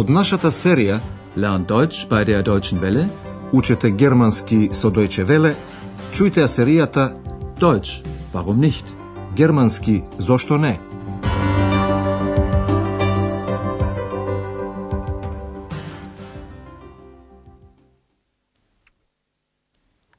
Од нашата серија Lern Deutsch bei der Deutschen Welle. Учете германски со Deutsche Welle. Чујте ја серијата Deutsch, warum nicht? Германски, зошто не?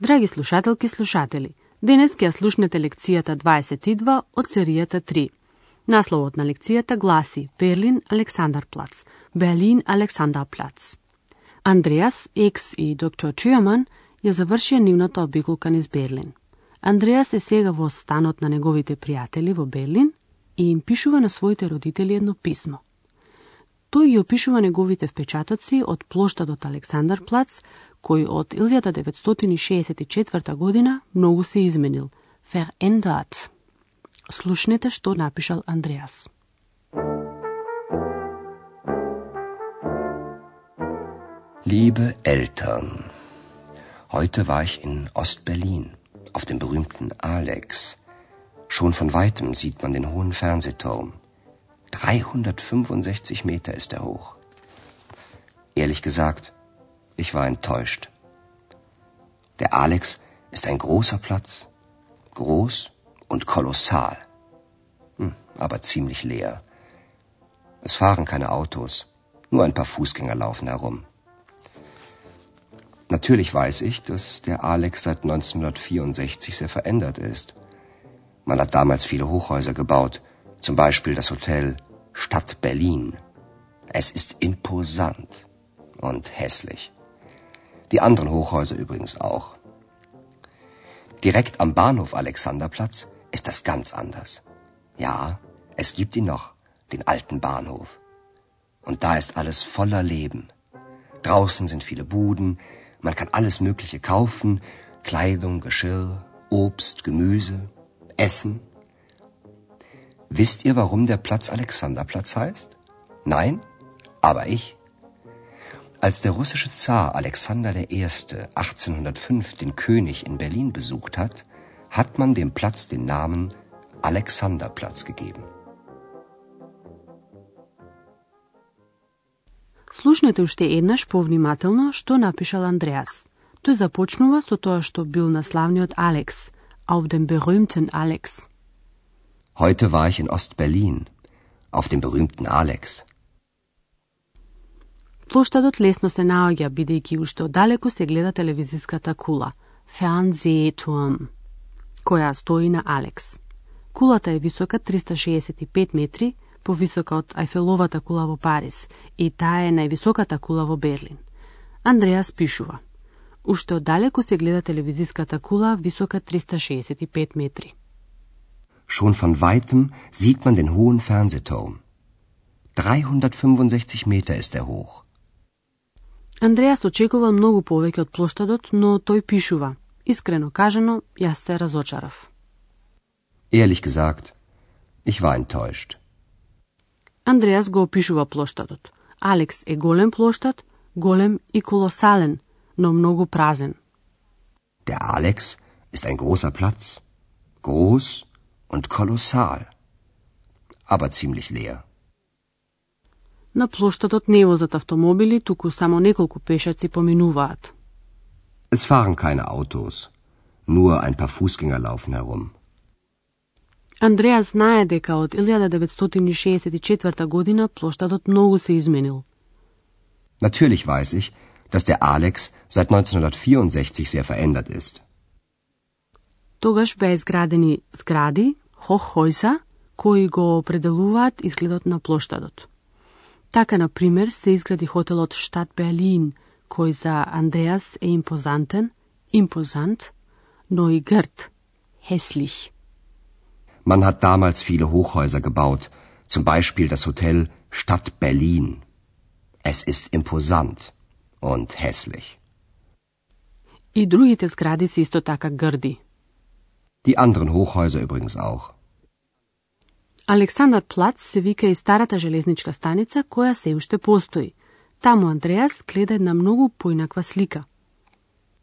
Драги слушателки и слушатели, денес ќе ја слушнете лекцијата 22 од серијата 3. Насловот на лекцијата гласи Берлин Александарплац, Берлин Александарплац. Андреас, Екс и доктор Тюрман ја завршија нивната обиколка низ Берлин. Андреас е сега во станот на неговите пријатели во Берлин и им пишува на своите родители едно писмо. Тој ги опишува неговите впечатоци од плоштадот Александар Плац, кој од 1964 година многу се изменил. Verändert. Слушнете што напишал Андреас. Liebe Eltern, heute war ich in Ostberlin, auf dem berühmten Alex. Schon von weitem sieht man den hohen Fernsehturm. 365 Meter ist er hoch. Ehrlich gesagt, ich war enttäuscht. Der Alex ist ein großer Platz. Groß und kolossal. Hm, aber ziemlich leer. Es fahren keine Autos. Nur ein paar Fußgänger laufen herum. Natürlich weiß ich, dass der Alex seit 1964 sehr verändert ist. Man hat damals viele Hochhäuser gebaut, zum Beispiel das Hotel Stadt Berlin. Es ist imposant und hässlich. Die anderen Hochhäuser übrigens auch. Direkt am Bahnhof Alexanderplatz ist das ganz anders. Ja, es gibt ihn noch, den alten Bahnhof. Und da ist alles voller Leben. Draußen sind viele Buden, man kann alles Mögliche kaufen, Kleidung, Geschirr, Obst, Gemüse, Essen. Wisst ihr, warum der Platz Alexanderplatz heißt? Nein? Aber ich. Als der russische Zar Alexander I. 1805 den König in Berlin besucht hat, hat man dem Platz den Namen Alexanderplatz gegeben. Слушнете уште еднаш повнимателно што напишал Андреас. Тој започнува со тоа што бил на славниот Алекс, auf dem berühmten Alex. Heute war ich in Ostberlin, auf dem berühmten Alex. Плоштадот лесно се наоѓа, бидејќи уште оддалеку се гледа телевизиската кула, Fernsehturm, која стои на Алекс. Кулата е висока 365 метри, повисока од Айфеловата кула во Париз, и таа е највисоката кула во Берлин. Андреас пишува. Уште оддалеку се гледа телевизиската кула висока 365 метри. Schon von weitem sieht man den hohen Fernsehturm. 365 Meter ist er hoch. Андреас очекувал многу повеќе од плоштадот, но тој пишува. Искрено кажано, јас се разочарав. Ehrlich gesagt, ich war enttäuscht. Андреас го опишува плоштадот. Алекс е голем плоштад, голем и колосален, но многу празен. Der Alex ist ein großer Platz. Groß und kolossal. Aber ziemlich leer. На плоштадот не возат автомобили, туку само неколку пешаци поминуваат. Es fahren keine Autos. Nur ein paar Fußgänger laufen herum. Андреас знае дека од 1964 година плоштадот многу се изменил. Natürlich weiß ich, dass der Alex seit 1964 sehr verändert ist. Тогаш беа изградени згради, хоххойса, кои го определуваат изгледот на плоштадот. Така, на пример, се изгради хотелот Штат Берлин, кој за Андреас е импозантен, импозант, но и грд, hässlich. Man hat damals viele Hochhäuser gebaut, zum Beispiel das Hotel Stadt Berlin. Es ist imposant und hässlich. И другите згради се исто така грди. Die anderen Hochhäuser übrigens auch. Александар Плац се вика и старата железничка станица која се уште постои. Таму Андреас гледа една многу поинаква слика.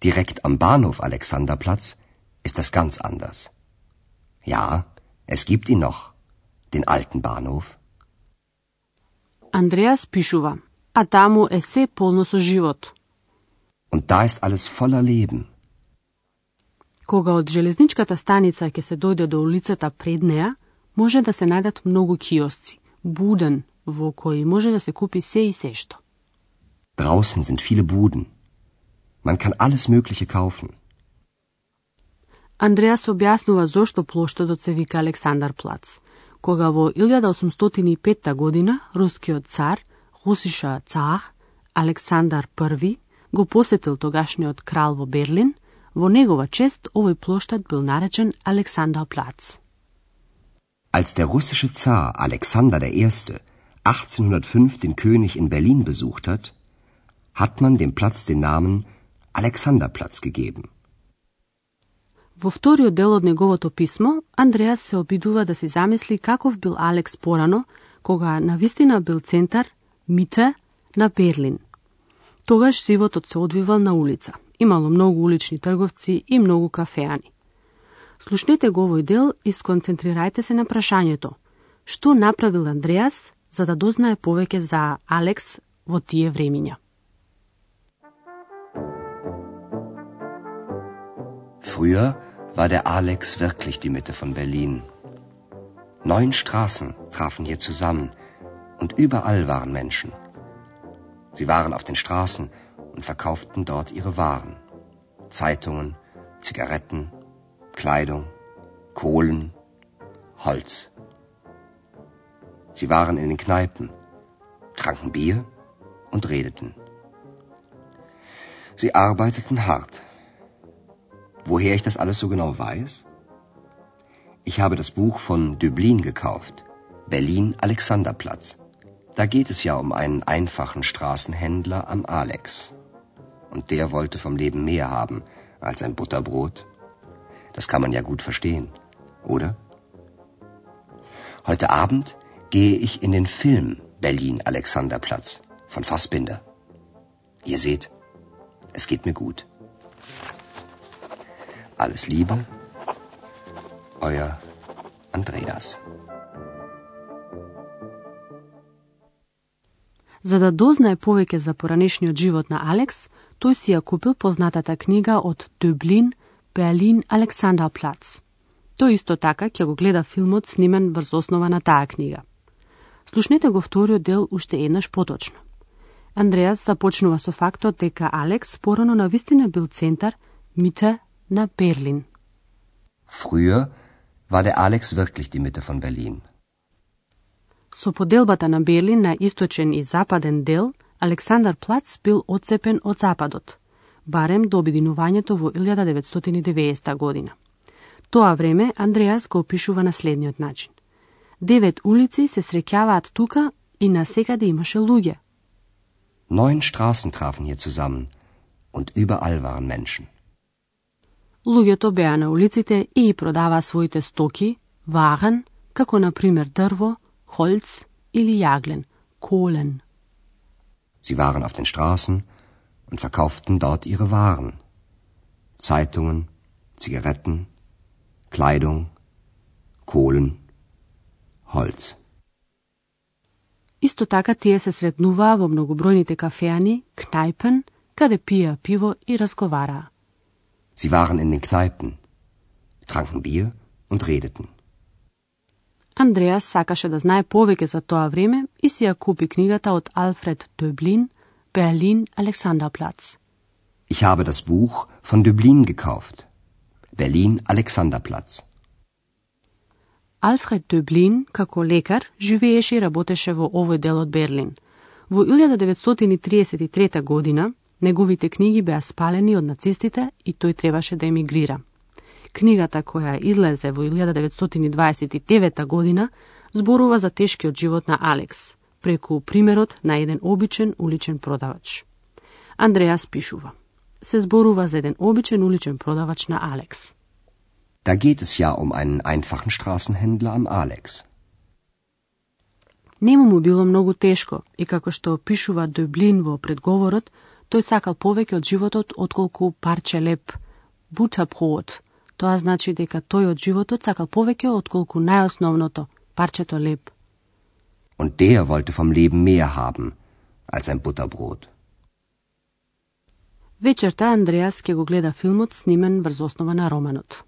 Direkt am Bahnhof Alexanderplatz ist das ganz anders. Ja, es gibt ihn noch, den alten Bahnhof. Андреас пишува. а таму е се полно со живот. Und da ist alles voller Leben. Кога од железничката станица ќе се дојде до улицата пред неа, може да се најдат многу киосци, буден, во кои може да се купи се и се што. Draußen sind viele Buden. Man kann alles Mögliche kaufen. Андреас објаснува зошто плоштадот се вика Александар Плац. Кога во 1805 година рускиот цар, Русиша цар, Александар I, го посетил тогашниот крал во Берлин, во негова чест овој плоштад бил наречен Александар Плац. Als der russische Zar Alexander I. 1805 den König in Berlin besucht hat, hat man dem Platz den Namen Alexanderplatz gegeben. Во вториот дел од неговото писмо, Андреас се обидува да си замисли каков бил Алекс порано, кога на вистина бил центар, мите, на Берлин. Тогаш животот се одвивал на улица. Имало многу улични трговци и многу кафеани. Слушнете го овој дел и сконцентрирајте се на прашањето. Што направил Андреас за да дознае повеќе за Алекс во тие времиња? Früher war der Alex wirklich die Mitte von Berlin. Neun Straßen trafen hier zusammen und überall waren Menschen. Sie waren auf den Straßen und verkauften dort ihre Waren. Zeitungen, Zigaretten, Kleidung, Kohlen, Holz. Sie waren in den Kneipen, tranken Bier und redeten. Sie arbeiteten hart. Woher ich das alles so genau weiß? Ich habe das Buch von Döblin gekauft, Berlin Alexanderplatz. Da geht es ja um einen einfachen Straßenhändler am Alex. Und der wollte vom Leben mehr haben als ein Butterbrot. Das kann man ja gut verstehen, oder? Heute Abend gehe ich in den Film Berlin Alexanderplatz von Fassbinder. Ihr seht, es geht mir gut. Alles Liebe, euer Andreas. За да дознае повеќе за поранешниот живот на Алекс, тој си ја купил познатата книга од Дублин, Берлин, Александарплац. Тој исто така ќе го гледа филмот снимен врз основа на таа книга. Слушнете го вториот дел уште еднаш поточно. Андреас започнува со фактот дека Алекс порано на вистина бил центар, мите на Берлин. Früher war der Alex wirklich die Mitte von Berlin. Со поделбата на Берлин на источен и западен дел, Александар Плац бил одцепен од западот, барем до обединувањето во 1990 година. Тоа време Андреас го опишува на следниот начин. Девет улици се среќаваат тука и на секаде имаше луѓе. Neun Straßen trafen hier zusammen und überall waren Menschen. Луѓето беа на улиците и продаваа своите стоки, варен, како на пример дрво, Holz или јаглен, Kohlen. Sie waren auf den Straßen und verkauften dort ihre Waren. Zeitungen, Zigaretten, Kleidung, Kohlen, Holz. Исто така тие се сретнуваа во многобројните кафеани, кнајпен, каде пија пиво и разговараа. Sie waren in den Kneipen, tranken Bier und redeten. Андреас сакаше да знае повеќе за тоа време и си ја купи книгата од Алфред Дöblin, Berlin Alexanderplatz. Ich habe das Buch von Döblin gekauft. Berlin Alexanderplatz. Алфред Дöblin, како лекар, живееше и работеше во овој дел од Берлин. Во 1933 година, неговите книги беа спалени од нацистите и тој требаше да емигрира. Книгата која излезе во 1929 година зборува за тешкиот живот на Алекс, преку примерот на еден обичен уличен продавач. Андреас пишува. Се зборува за еден обичен уличен продавач на Алекс. Da geht es ja um einen einfachen Straßenhändler am Alex. Нему му било многу тешко и како што опишува Дöблин во предговорот, тој сакал повеќе од животот отколку парче леп, бутапроот. Тоа значи дека тој од животот сакал повеќе отколку најосновното, парчето леп. Und der wollte vom Leben mehr haben als ein Butterbrot. Вечерта Андреас ќе го гледа филмот снимен врз основа на романот.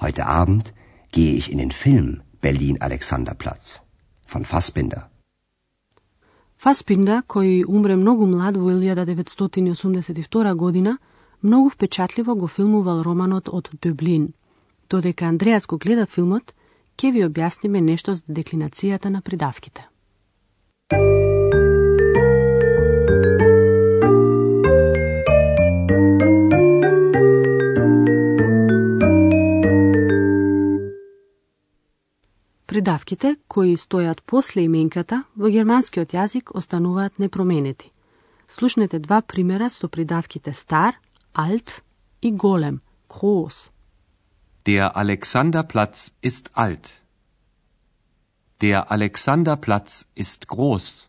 Heute Abend gehe ich in den Film Berlin-Alexanderplatz von Fassbinder. Фаспинда, кој умре многу млад во 1982 година, многу впечатливо го филмувал романот од Дублин. Додека Андреас го гледа филмот, ќе ви објасниме нешто за деклинацијата на придавките. Придавките, кои стојат после именката, во германскиот јазик остануваат непроменети. Слушнете два примера со придавките стар, alt и голем, groß. Der Alexanderplatz ist alt. Der Alexanderplatz ist groß.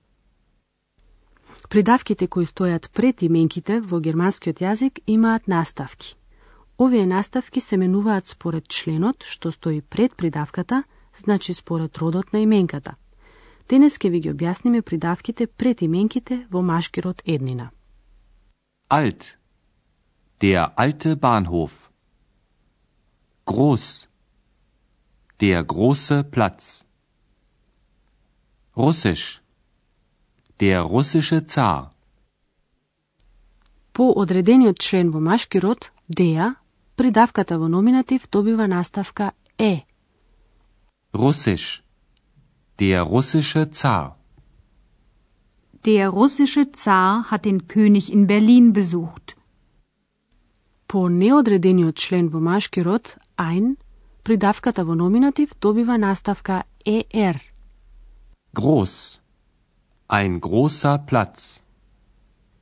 Придавките кои стојат пред именките во германскиот јазик имаат наставки. Овие наставки се менуваат според членот што стои пред придавката, значи според родот на именката. Денес ќе ви ги објасниме придавките пред именките во машки род еднина. Alt. Der alte Bahnhof. Groß. Der große Platz. Russisch. Der russische Zar. По одредениот член во машки род, деа, придавката во номинатив добива наставка е. Russisch. Der russische Zar. Der russische Zar hat den König in Berlin besucht. По неодредениот член во машки род, ein, придавката во номинатив добива наставка er. Groß. Ein großer Platz.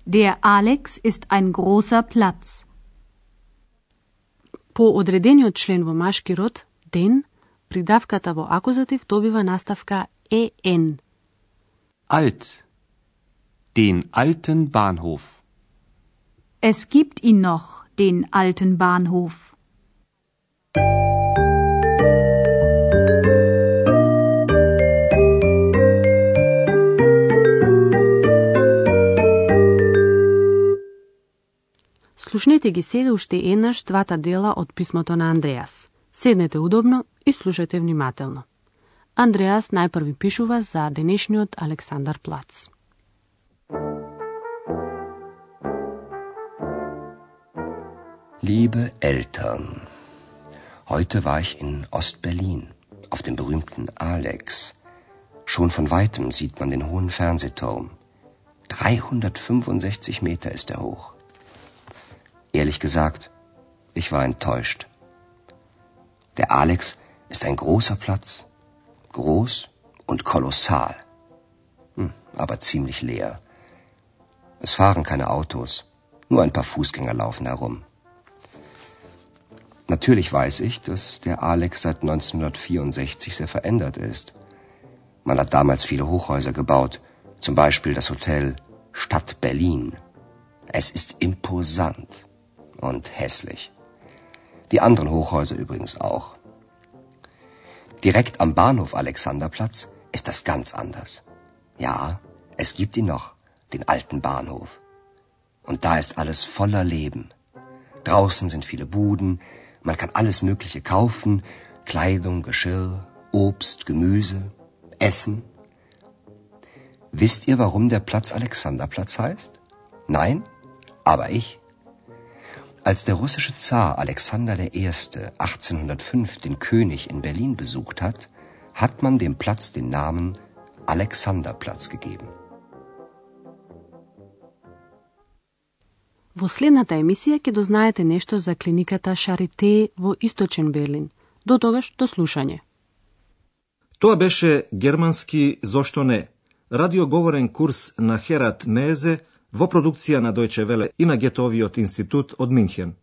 Der Alex ist ein großer Platz. По одредениот член во машки род, den, придавката во акузатив добива наставка en. Alt. Den alten Bahnhof. Es gibt ihn noch, den alten Bahnhof. Слушнете ги сега уште еднаш двата дела од писмото на Андреас. Седнете удобно и слушајте внимателно. Андреас најпрви пишува за денешниот Александар Плац. Liebe Eltern, heute war ich in Ostberlin, auf dem berühmten Alex. Schon von weitem sieht man den hohen Fernsehturm. 365 Meter ist er hoch. Ehrlich gesagt, ich war enttäuscht. Der Alex ist ein großer Platz. Groß und kolossal. Hm, aber ziemlich leer. Es fahren keine Autos. Nur ein paar Fußgänger laufen herum. Natürlich weiß ich, dass der Alex seit 1964 sehr verändert ist. Man hat damals viele Hochhäuser gebaut, zum Beispiel das Hotel Stadt Berlin. Es ist imposant und hässlich. Die anderen Hochhäuser übrigens auch. Direkt am Bahnhof Alexanderplatz ist das ganz anders. Ja, es gibt ihn noch, den alten Bahnhof. Und da ist alles voller Leben. Draußen sind viele Buden, man kann alles Mögliche kaufen, Kleidung, Geschirr, Obst, Gemüse, Essen. Wisst ihr, warum der Platz Alexanderplatz heißt? Nein? Aber ich. Als der russische Zar Alexander I. 1805 den König in Berlin besucht hat, hat man dem Platz den Namen Alexanderplatz gegeben. Во следната емисија ќе дознаете нешто за клиниката Шарите во Источен Берлин. До тогаш, до слушање. Тоа беше германски Зошто не? Радиоговорен курс на Херат Мезе во продукција на Дојче Веле и на Гетовиот институт од Минхен.